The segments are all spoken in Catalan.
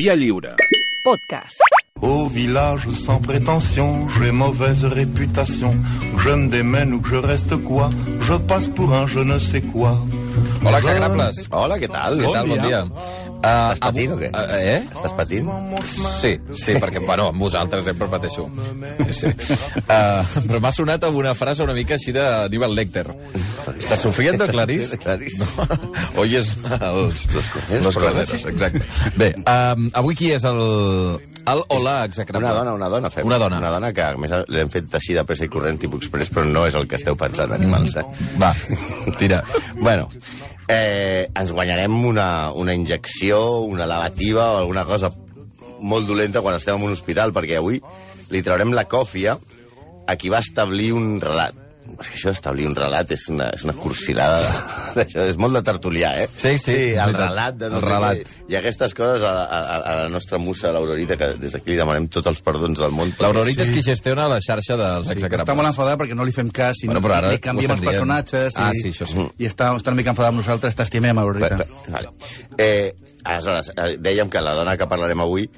Via lliure. Podcast. Au village sans prétention, j'ai mauvaise réputation. Je me démène ou que je reste quoi, je passe pour un je ne sais quoi. Hola, exagrables. Hola, què tal? Què tal? Bon dia. Uh, Estàs patint o què? Uh, eh? Estàs patint? Sí, sí, perquè, bueno, amb vosaltres sempre pateixo. Sí, sí. Uh, però m'ha sonat amb una frase una mica així d'Aníbal Lecter. ¿Estás sufriendo, Clarice? Clarice. No. Oyes els... Los corderos Los corderos, exacte. Bé, um, avui qui és el... El Hola, execrable? Una dona, una dona, fem. Una dona. Una dona que, a més, l'hem fet així de pressa i corrent, tipus express, però no és el que esteu pensant, animals, eh? Va, tira. bueno, eh, ens guanyarem una, una injecció, una lavativa o alguna cosa molt dolenta quan estem en un hospital, perquè avui li traurem la còfia a qui va establir un relat. És que això d'establir un relat és una, és una cursilada. de- Això és molt de tertulià, eh? Sí, sí, sí el relat. De no El relat. Què. I aquestes coses a, a, a la nostra musa, l'Aurorita, que des d'aquí li demanem tots els perdons del món. L'Aurorita és qui gestiona la xarxa dels Sí, execrables. està molt enfadada perquè no li fem cas i Bueno, no, però ara li canviem els personatges Ah, i, sí, això sí. i està, està una mica enfadada amb nosaltres, t'estimem, Aurorita. vale. Eh, aleshores, eh, dèiem que la dona que parlarem avui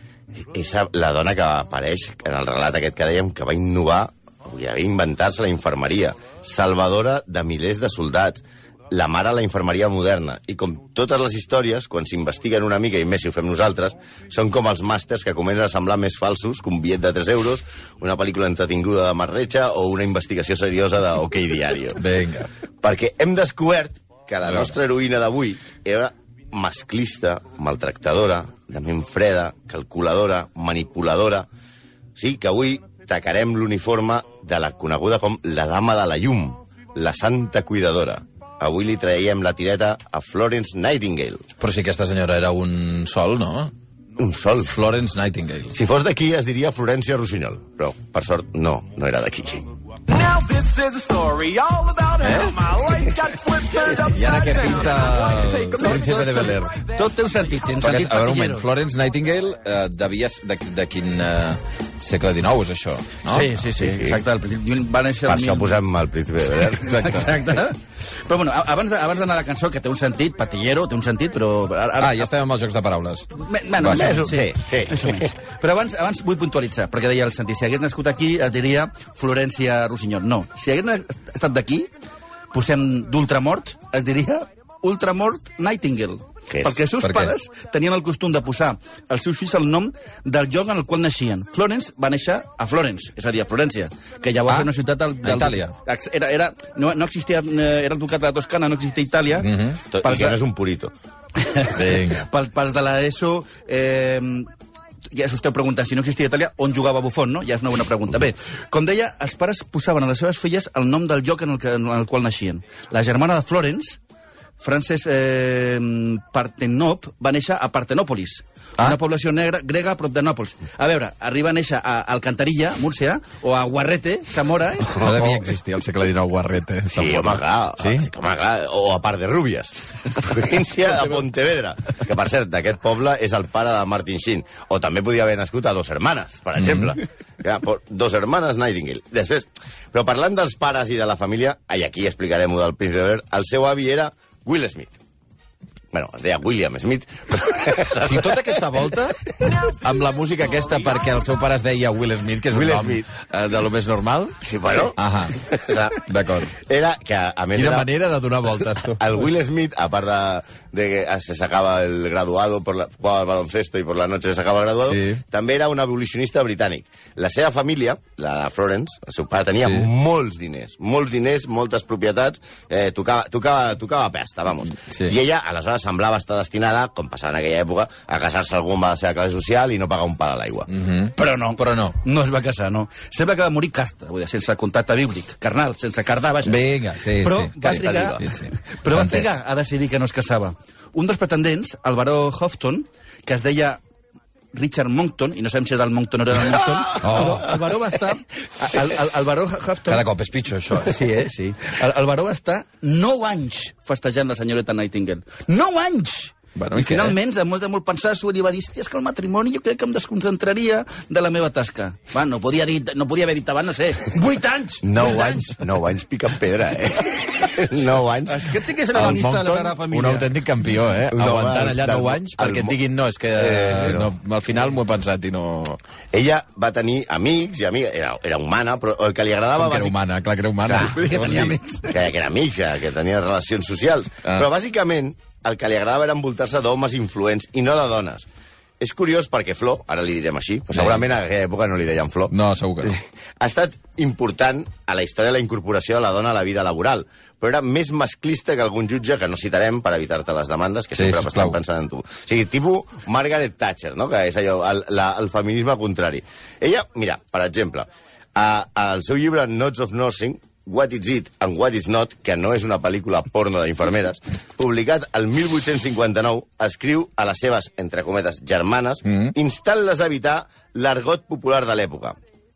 és la dona que apareix en el relat aquest que dèiem que va innovar, va inventar-se la infermeria, salvadora de milers de soldats, la mare a la infermeria moderna. I com totes les històries, quan s'investiguen una mica, i més si ho fem nosaltres, són com els màsters que comencen a semblar més falsos que un bitllet de 3 euros, una pel·lícula entretinguda de Marrecha o una investigació seriosa de OK Diario. Vinga. Perquè hem descobert que la nostra heroïna d'avui era masclista, maltractadora, de ment freda, calculadora, manipuladora. Sí, que avui tacarem l'uniforme de la coneguda com la dama de la llum, la santa cuidadora. Avui li traiem la tireta a Florence Nightingale. Però si aquesta senyora era un sol, no? Un sol. Florence Nightingale. Si fos d'aquí es diria Florència Rossinyol, però per sort no, no era d'aquí. Now this is a story all about how my life got flipped turned I ara upside què down. pinta príncipe de Bel Air? Tot té un sentit, té un sentit a veure, un moment. Florence Nightingale eh, devia... s- De, de quin eh, segle XIX és això, no? Sí, sí, sí, exacte. El principi va néixer... Per el això mil- posem el príncipe de Bel Air. Exacte. Exacte. Però bueno, abans de- abans d'anar a la cançó, que té un sentit, patillero, té un sentit, però... Ara, Ah, ja estem amb els jocs de paraules. Me- Bueno, Va, més, sí, sí. més o menys. Però abans, abans vull puntualitzar, perquè deia el sentit, si hagués nascut aquí es diria Florència Rossinyol. No, si hagués estat d'aquí, posem d'ultramort, es diria Ultramort Nightingale. Què és? Perquè els seus Per què? pares tenien el costum de posar als seus fills el nom del lloc en el qual naixien. Florence va néixer a Florence, és a dir, a Florència, que llavors Ah, era una ciutat del... a Itàlia. Era, era, no, no existia, eh, era el ducat de la Toscana, no existia Itàlia. Mhm. Tot, I que no és un purito. Vinga. Pels, pels de l'ESO... Eh, ja us esteu preguntant, si no existia Itàlia, on jugava Buffon, no? Ja és una bona pregunta. Bé, com deia, els pares posaven a les seves filles el nom del lloc en el, que, en el qual naixien. La germana de Florence, Frances eh, Partenop, va néixer a Partenòpolis, Ah. una població negra, grega a prop de Nàpols. A veure, arriba a néixer a Alcantarilla, Múrcia, o a Guarrete, Zamora... Eh? No devia existir al segle XIX Guarrete. Sí, home, clar. Sí? Sí, home, clar. O a part de Rúbies. Província de Pontevedra. Que, per cert, d'aquest poble és el pare de Martin Sheen. O també podia haver nascut a Dos Hermanes, per exemple. Mm -hmm. ja, por- dos Hermanes Nightingale. Després, però parlant dels pares i de la família, i aquí explicarem-ho del Príncipe el seu avi era Will Smith. Bueno, es deia William Smith. O sigui, tota aquesta volta, amb la música aquesta perquè el seu pare es deia Will Smith, que és Will un nom Smith. eh, de lo més normal. Sí, bueno. Ahà, d'acord. Era que, a més, Quina era... manera de donar voltes, tu. Al Will Smith, aparte de, de que se sacaba el graduado, por la, jugaba al baloncesto y por la noche se sacaba el graduado, Sí. també era un abolicionista britànic. La seva família, la Florence, el seu pare tenia Sí. molts diners, molts diners, moltes propietats, eh, tocava, tocava, tocava pesta, vamos. Sí. I ella, aleshores, semblava estar destinada, com passava en aquella època, a casar-se algú amb la seva classe social i no pagar un pal a l'aigua. Mm -hmm. Però no. Però no. No es va casar, no. Sembla que va morir casta, vull dir, sense contacte bíblic, carnal, sense cardar, vaja. Vinga, sí, però sí. va Sí, trigar, sí, sí. però va trigar a decidir que no es casava. Un dels pretendents, el baró Houghton, que es deia Richard Monckton, i no sabem si era del Monckton o era del Monckton, Oh. però el baró va estar... El, el, el baró Houghton... Cada cop és pitjor, això. eh? Sí, eh? Sí. El, el baró va estar 9 anys festejant la senyoreta Nightingale. 9 anys! Bueno, i I finalment, de molt de molt pensar, s'ho va dir, "Hòstia, és que el matrimoni jo crec que em desconcentraria de la meva tasca. Va, no podia, dir, no podia haver dit abans, no sé, 8 anys! 9 vuit anys, 9 anys picant pedra, eh? 9 anys. Aquest sí que és l'evanista de la Sagrada un Família. autèntic campió, eh? Un home Aguantant allà del- 9 anys el perquè et diguin no, és que Eh, no. al final m'ho he pensat i no... Ella va tenir amics i amigues, era, era humana, però el que li agradava... Com que era bàsic- humana, clar que era humana. Clar, que tenia amics. Que, que era amics, que, que tenia relacions socials. Ah. Però bàsicament el que li agradava era envoltar-se d'homes influents i no de dones. És curiós perquè Flor, ara li direm així, però segurament a aquella època no li deien Flor, No, segur que no. ha estat important a la història la incorporació de la dona a la vida laboral, però era més masclista que algun jutge que no citarem per evitar-te les demandes, que Sí, sempre estan pensant en tu. O sigui, tipus Margaret Thatcher, no? que és allò, el, la, el feminisme contrari. Ella, mira, per exemple, a, al seu llibre Notes of Nursing, What is it and what is not, que no és una pel·lícula porno d'infermeres, publicat el 1859, escriu a les seves, entre cometes, germanes, mm -hmm. instant-les a evitar l'argot popular de l'època.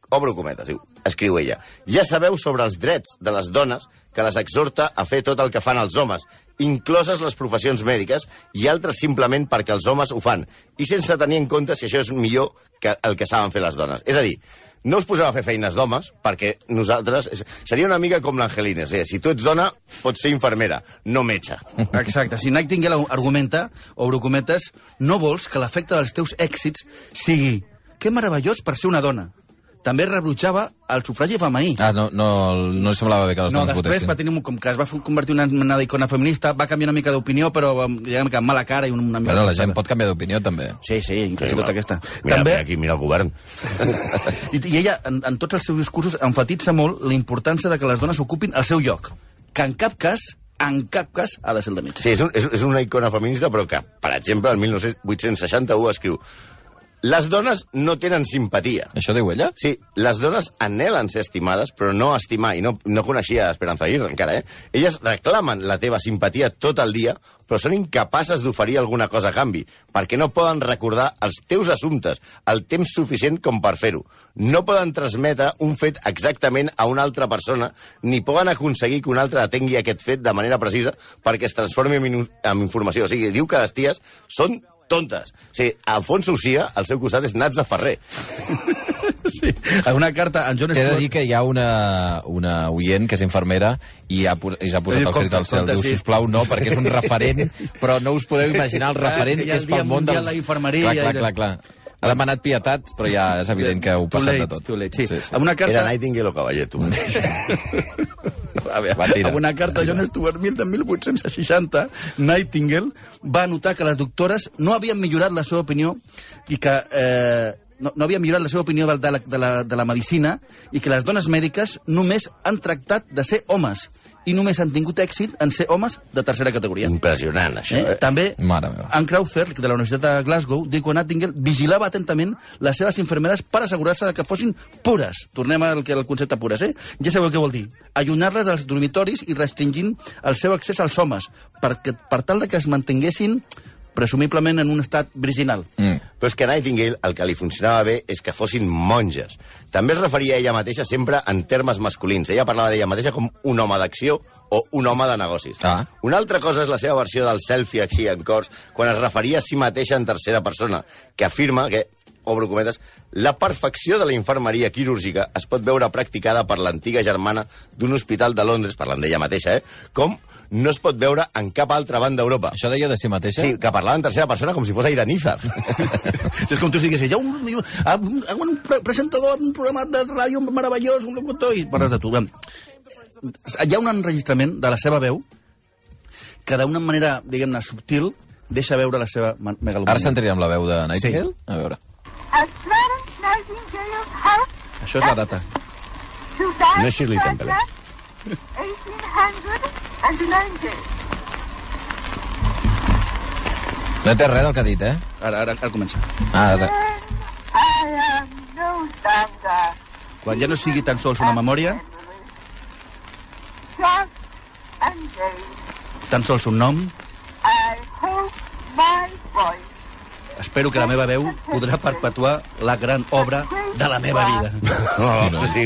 Obro cometes, diu, escriu ella. Ja sabeu sobre els drets de les dones que les exhorta a fer tot el que fan els homes, incloses les professions mèdiques i altres simplement perquè els homes ho fan, i sense tenir en compte si això és millor que el que saben fer les dones. És a dir, no us poseu a fer feines d'homes, perquè nosaltres... Seria una mica com a dir, si tu ets dona, pots ser infermera, no metge. Exacte. Si Nightingale argumenta, obro cometes, no vols que l'efecte dels teus èxits sigui que meravellós per ser una dona. També rebutjava el sufragi femení. Ah, no, no, no li semblava bé que les No, dones després votessin. va tenir, un- com que es va convertir en una mena d'icona feminista, va canviar una mica d'opinió, però amb, diguem que amb mala cara i una mica... Bueno, la gent pot canviar d'opinió, també. Sí, sí, inclús Sí, tota aquesta. Mira, També, mira aquí, mira el govern. I, I ella, en, en tots els seus discursos, enfatitza molt la importància de que les dones ocupin el seu lloc, que en cap cas, en cap cas, ha de ser el de metge. Sí, és, un, és, és una icona feminista, però que, per exemple, el 1861 escriu les dones no tenen simpatia. Això diu ella? Sí, les dones anhelen ser estimades, però no estimar, i no, no coneixia Esperanza Aguirre encara, eh? Elles reclamen la teva simpatia tot el dia, però són incapaces d'oferir alguna cosa a canvi, perquè no poden recordar els teus assumptes el temps suficient com per fer-ho. No poden transmetre un fet exactament a una altra persona, ni poden aconseguir que un altre atengui aquest fet de manera precisa perquè es transformi en, en informació. O sigui, diu que les ties són tontes. O sigui, Alfonso Ucia, al seu costat, és Nats de Ferrer. Sí. En una carta, en John He de dir que hi ha una, una oient que és infermera i, ha, i s'ha posat el crit al cel. Diu, sisplau, no, perquè és un referent, però no us podeu imaginar el referent que ha és pel món dels... de la Infermeria Clar, clar, clar, clar. Ha demanat pietat, però ja és evident que heu passat de tot. sí. sí, sí. En una carta... Era Nightingale o Cavaller, tu mateix. A veure, Va, tira. en una carta a John Stuart Mill de 1860, Nightingale va notar que les doctores no havien millorat la seva opinió i que eh, no, no havien millorat la seva opinió de, de, la, de, la, de la medicina i que les dones mèdiques només han tractat de ser homes i només han tingut èxit en ser homes de tercera categoria. Impressionant, això, Eh? eh? També, Mare meva. Ann Crowther, de la Universitat de Glasgow, diu que Nightingale vigilava atentament les seves infermeres per assegurar-se de que fossin pures. Tornem al, que- al concepte pures, eh? Ja sabeu què vol dir. Allunyar-les dels dormitoris i restringint el seu accés als homes, perquè, per tal de que es mantinguessin presumiblement en un estat virginal. Mm. Però és que a Nightingale el que li funcionava bé és que fossin monges. També es referia a ella mateixa sempre en termes masculins. Ella parlava d'ella mateixa com un home d'acció o un home de negocis. Ah. Una altra cosa és la seva versió del selfie així en cors, quan es referia a si mateixa en tercera persona, que afirma que obro cometes, la perfecció de la infermeria quirúrgica es pot veure practicada per l'antiga germana d'un hospital de Londres, parlant d'ella mateixa, eh? com no es pot veure en cap altra banda d'Europa. Això deia de si mateixa? Sí, que parlava en tercera persona com si fos Aida Nízar. Si és com tu siguis, hi ha un, un, un pre- presentador d'un programa de ràdio meravellós, un locutor, i parles de tu. Hi ha un enregistrament de la seva veu que d'una manera, diguem-ne, subtil, deixa veure la seva ma- megalomania. Ara sentiríem la veu de Nightingale? Sí. A veure. As Florence Nightingale helped Això és la data. No és Shirley Temple? 1890. No té res del que ha dit, eh? Ara, ara, ara comença. Ah, ara. Quan ja no sigui tan sols una memòria, tan sols un nom, espero que la meva veu podrà perpetuar la gran obra de la meva vida. No, sí,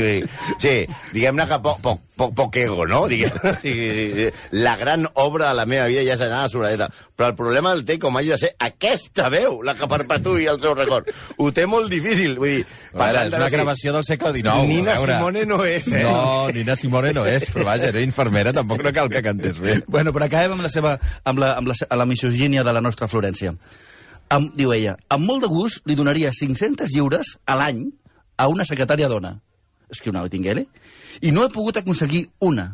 sí, diguem-ne que poc, poc, poc, poc ego, no? Diguem, sí, sí, sí. La gran obra de la meva vida ja s'anava a sobradeta. Però el problema el té com hagi de ser aquesta veu, la que perpetui el seu record. Ho té molt difícil. Vull dir, veure, és de una no ser- gravació del segle XIX. Nina. Simone no és, eh? No, Nina Simone no és, però vaja, era infermera, tampoc no cal que cantés bé. Bueno, però acabem amb la seva amb la, amb la, la misogínia de la nostra Florència. Amb, diu ella, amb molt de gust li donaria 500 lliures a l'any a una secretària dona. Escriu una Tinguele. I no he pogut aconseguir una.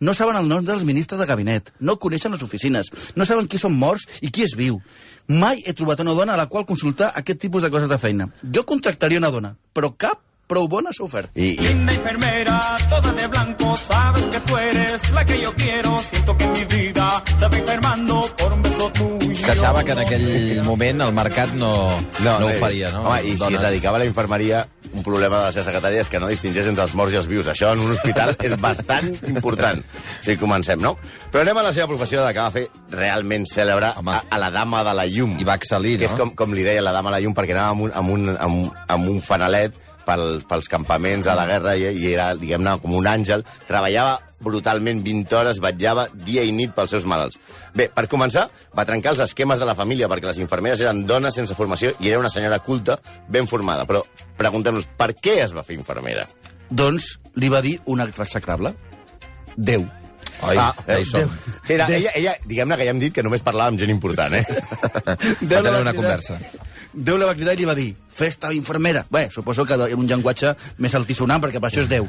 No saben el nom dels ministres de gabinet, no coneixen les oficines, no saben qui són morts i qui és viu. Mai he trobat una dona a la qual consultar aquest tipus de coses de feina. Jo contractaria una dona, però cap prou bona s'ha ofert. I, i, Linda enfermera, toda de blanco, sabes que tú eres la que yo quiero. Siento que mi vida se va enfermando por un beso tuyo. Es queixava que en aquell moment el mercat no, no, no ho faria, no? Home, i si es dedicava a la infermeria, un problema de la seva secretària és que no distingeix entre els morts i els vius. Això en un hospital és bastant important. Si comencem, no? Però anem a la seva professió de que va fer realment cèlebre a, a la dama de la llum. I va excel·lir, que és no? com, com li deia la dama de la llum, perquè anava amb un, amb un, amb, amb un fanalet pel, pels campaments a la guerra i, i era, diguem-ne, com un àngel. Treballava brutalment 20 hores, vetllava dia i nit pels seus malalts. Bé, per començar, va trencar els esquemes de la família, perquè les infermeres eren dones sense formació i era una senyora culta, ben formada. Però preguntem-nos, per què es va fer infermera? Doncs li va dir un altre execrable. Déu. Ai, ah, ja hi som. Sí, era, ella, ella, diguem-ne que ja hem dit que només parlava amb gent important, eh? Va Déu la tenir va una conversa. Déu la va cridar i li va dir festa infermera. Bé, suposo que era un llenguatge més altisonant, perquè per això és Déu.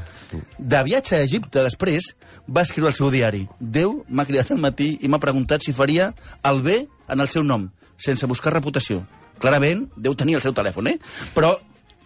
De viatge a Egipte després, va escriure al seu diari Déu m'ha cridat al matí i m'ha preguntat si faria el bé en el seu nom, sense buscar reputació. Clarament, Déu tenia el seu telèfon, eh? Però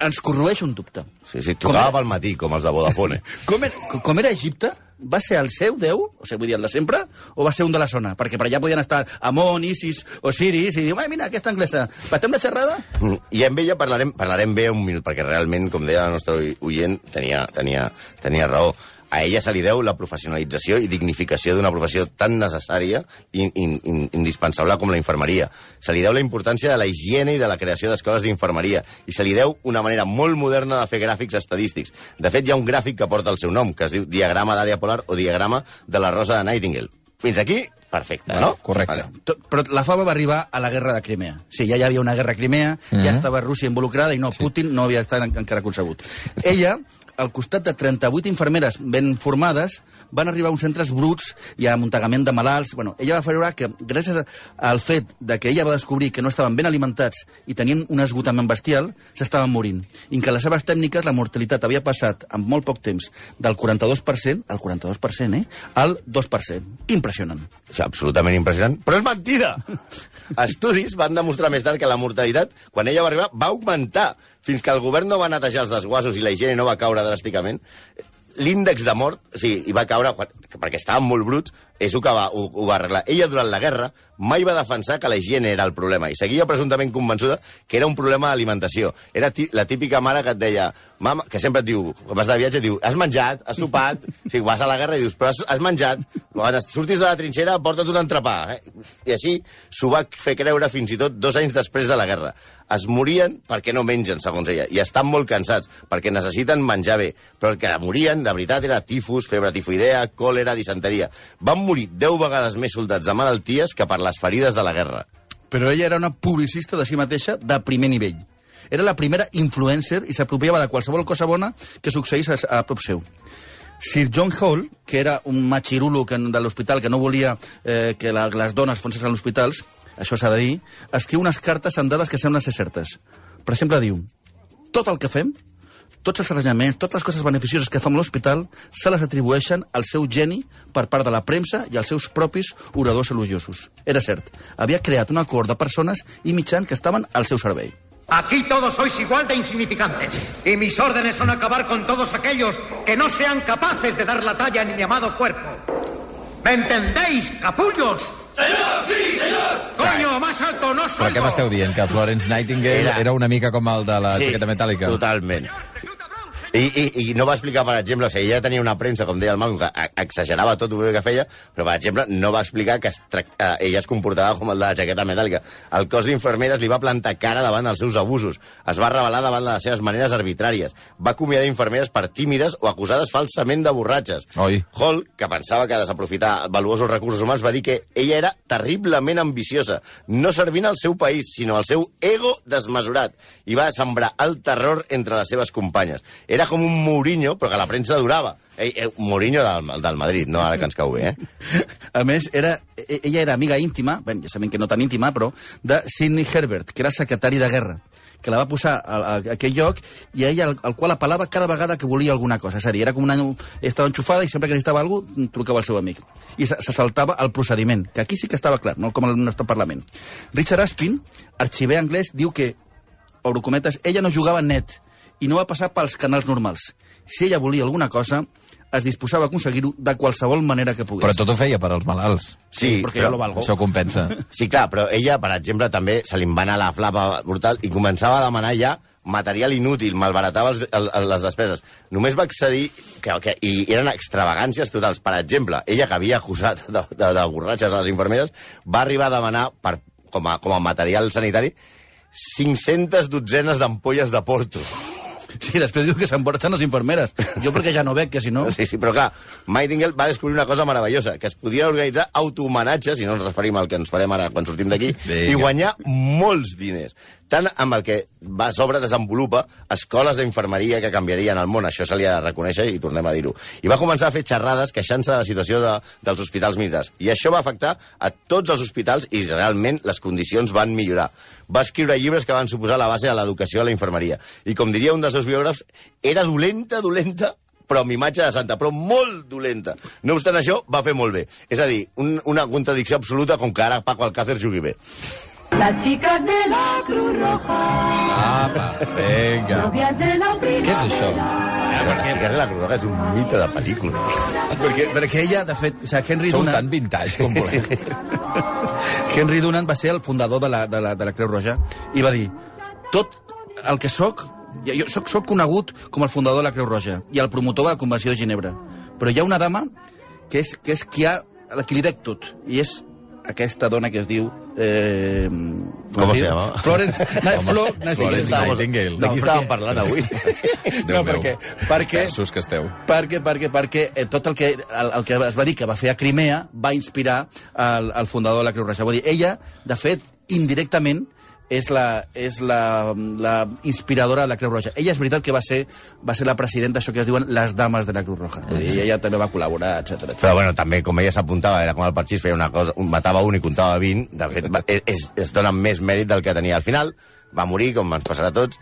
ens corroeix un dubte. Sí, sí, Com era? pel matí, com els de Vodafone. Com era, com era Egipte, va ser el seu déu, o sigui, vull dir, el de sempre, o va ser un de la zona? Perquè per allà podien estar Amon, Isis, Osiris, i diu, "Ai, mira, aquesta anglesa, batem la xerrada? Mm, I amb ella parlarem, parlarem bé un minut, perquè realment, com deia el nostre oi- oient, tenia, tenia, tenia raó. A ella se li deu la professionalització i dignificació d'una professió tan necessària i in, in, indispensable com la infermeria. Se li deu la importància de la higiene i de la creació d'escoles d'infermeria. I se li deu una manera molt moderna de fer gràfics estadístics. De fet, hi ha un gràfic que porta el seu nom, que es diu diagrama d'àrea polar o diagrama de la rosa de Nightingale. Fins aquí, perfecte, no? Correcte. To- Però la fama va arribar a la guerra de Crimea. Sí, ja hi havia una guerra a Crimea, mm -hmm. ja estava Rússia involucrada i no, Putin no havia estat en- encara concebut. Ella, al costat de 38 infermeres ben formades, van arribar a uns centres bruts i a amuntegament de malalts. Bueno, ella va fer veure que, gràcies al fet de que ella va descobrir que no estaven ben alimentats i tenien un esgotament bestial, s'estaven morint. I que les seves tècniques la mortalitat havia passat en molt poc temps del 42%, al 42%, eh?, al 2%. Impressionant. És absolutament impressionant, però és mentida! Estudis van demostrar més tard que la mortalitat, quan ella va arribar, va augmentar. Fins que el govern no va netejar els desguassos i la higiene no va caure dràsticament, l'índex de mort, o sigui, hi va caure, perquè estaven molt bruts, és el que va, ho, ho va arreglar. Ella, durant la guerra, mai va defensar que la higiene era el problema i seguia presumptament convençuda que era un problema d'alimentació. Era la típica mare que et deia, mama, que sempre et diu, quan vas de viatge, diu, has menjat, has sopat, o sigui, vas a la guerra i dius, però has, has menjat, quan surtis de la trinxera, porta't un entrepà. Eh? I així s'ho va fer creure fins i tot dos anys després de la guerra. Es morien perquè no mengen, segons ella, i estan molt cansats, perquè necessiten menjar bé. Però el que morien, de veritat, era tifus, febre tifoidea, còlera, disenteria. Van morir 10 vegades més soldats de malalties que per les ferides de la guerra. Però ella era una publicista de si mateixa de primer nivell. Era la primera influencer i s'apropiava de qualsevol cosa bona que succeís a, a prop seu. Sir John Hall, que era un machirulo que, de l'hospital que no volia eh, que la, les dones fossin als hospitals, això s'ha de dir, escriu unes cartes amb dades que semblen ser certes. Per exemple, diu, tot el que fem, tots els arranjaments, totes les coses beneficioses que fem a l'hospital, se les atribueixen al seu geni per part de la premsa i als seus propis oradors elogiosos. Era cert, havia creat un acord de persones i mitjans que estaven al seu servei. Aquí todos sois igual de insignificantes. Y mis órdenes son acabar con todos aquellos que no sean capaces de dar la talla en mi amado cuerpo. ¿Me entendéis, capullos? ¡Señor, sí, señor! ¡Coño, más alto no Però soy! què m'esteu dient? Que Florence Nightingale era, Era- era una mica com el de la Sí, jaqueta metàl·lica? totalment. I, i, I no va explicar, per exemple, o sigui, ella tenia una premsa, com deia el Malcolm, que exagerava tot el que feia, però, per exemple, no va explicar que es trac- eh, ella es comportava com el de la jaqueta metàl·lica. El cos d'infermeres li va plantar cara davant dels seus abusos. Es va revelar davant de les seves maneres arbitràries. Va acomiadar infermeres per tímides o acusades falsament de borratxes. Oi. Hall, que pensava que desaprofitar valuosos recursos humans, va dir que ella era terriblement ambiciosa, no servint al seu país, sinó al seu ego desmesurat, i va sembrar el terror entre les seves companyes. Era com un Mourinho, però que la premsa durava. Ei, eh, Mourinho del, del Madrid, no ara que ens cau bé, eh? A més, era, e- ella era amiga íntima, bé, ja sabem que no tan íntima, però, de Sidney Herbert, que era el secretari de guerra que la va posar a, a, a aquell lloc i a ella al, al qual apel·lava cada vegada que volia alguna cosa. És a dir, era com una... Estava enxufada i sempre que necessitava alguna cosa trucava al seu amic. I se, se saltava el procediment, que aquí sí que estava clar, no com al nostre Parlament. Richard Aspin, arxiver anglès, diu que, obro cometes, ella no jugava net i no va passar pels canals normals. Si ella volia alguna cosa, es disposava a aconseguir-ho de qualsevol manera que pogués. Però tot ho feia per als malalts. Sí, perquè jo lo valgo. Això ho compensa. Sí, clar, però ella, per exemple, també se li va anar la flapa brutal i començava a demanar ja material inútil, malbaratava els, el, el, les despeses. Només va accedir, que, que, i eren extravagàncies totals. Per exemple, ella que havia acusat de, de, de borratxes a les infermeres, va arribar a demanar, per, com, a, com a material sanitari, 500 dotzenes d'ampolles de porto. Sí, després diu que s'emborratxen les infermeres. Jo perquè ja no veig, que si no... Sí, sí, però clar, Nightingale va descobrir una cosa meravellosa, que es podia organitzar autohomenatges, si no ens referim al que ens farem ara quan sortim d'aquí, i guanyar molts diners. Tant amb el que va sobre desenvolupa escoles d'infermeria que canviarien el món, això se li ha de reconèixer i tornem a dir-ho. I va començar a fer xerrades queixant-se de la situació de, dels hospitals militars. I això va afectar a tots els hospitals i realment les condicions van millorar. Va escriure llibres que van suposar la base de l'educació a la infermeria. I com diria un dels seus biògrafs, era dolenta, dolenta, però amb imatge de santa, però molt dolenta. No obstant això, va fer molt bé. És a dir, un, una contradicció absoluta com que ara Paco Alcácer jugui bé. Las chicas de la Cruz Roja, Apa, novias de la Què és això? Ah, les xiques de la Cruz Roja és un mite de pel·lícula. Perquè, perquè ella, de fet, o sigui, Henry Sou Dunant... tan vintage com voleu. Henry Dunant va ser el fundador de la, de la, de la Creu Roja i va dir, tot el que sóc, jo, soc, soc conegut com el fundador de la Creu Roja i el promotor de la Convenció de Ginebra, però hi ha una dama que és, que és qui, ha, qui li dec tot, i és aquesta dona que es diu... Eh, Com se diu? llama? Florence, na, Flo, Florence Nightingale. De qui No, estàvem parlant avui? Déu no, meu. perquè, perquè, Versus que esteu. perquè, perquè, perquè eh, tot el que, el, el que es va dir que va fer a Crimea va inspirar el, el fundador de la Creu Roja. Vull dir, ella, de fet, indirectament, és la, és la, la inspiradora de la Creu Roja. Ella és veritat que va ser, va ser la presidenta, això que es diuen les dames de la Creu Roja. Vull dir, ella també va col·laborar, etc. Però bueno, també, com ella s'apuntava, era com el parxís, feia una cosa, un, matava un i comptava 20, de fet, es, es, es dona més mèrit del que tenia al final, va morir, com ens passarà a tots,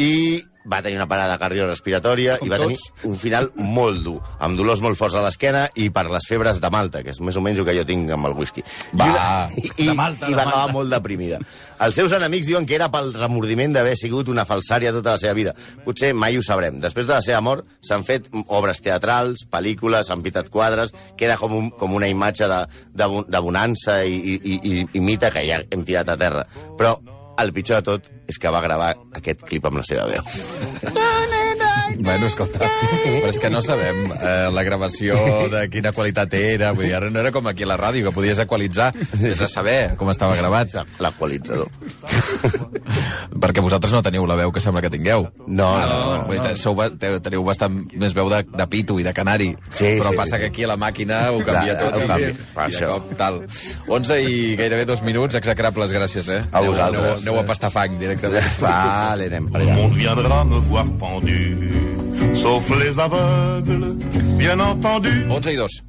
i va tenir una parada cardiorrespiratòria Com i va tots. tenir un final molt dur, amb dolors molt forts a l'esquena i per les febres de Malta, que és més o menys el que jo tinc amb el whisky. Va, I, una- i, de Malta, i va acabar Malta. molt deprimida. Els seus enemics diuen que era pel remordiment d'haver sigut una falsària tota la seva vida. Potser mai ho sabrem. Després de la seva mort s'han fet obres teatrals, pel·lícules, s'han pintat quadres, queda com, un, com una imatge de, de, de bonança i, i, i, i, mite que ja hem tirat a terra. Però el pitjor de tot és que va gravar aquest clip amb la seva veu. Bueno, escolta, però és que no sabem eh, la gravació de quina qualitat era. Vull dir, ara no era com aquí a la ràdio, que podies equalitzar sense saber com estava gravat. L'equalitzador. Perquè vosaltres no teniu la veu que sembla que tingueu. No, Ah, no, no, Vull dir, sou, teniu bastant més veu de, de pito i de canari. Sí, però sí, passa sí. que aquí a la màquina ho canvia Clar, tot. ho i- canvia. I, Per de cop, tal. 11 i gairebé dos minuts, execrables, gràcies, eh? A Aneu- vosaltres. Aneu, aneu a pastar fang, directament. Vale, anem per allà. monde viendra me voir pendu, sauf les aveugles, bien entendu. 11 i 2.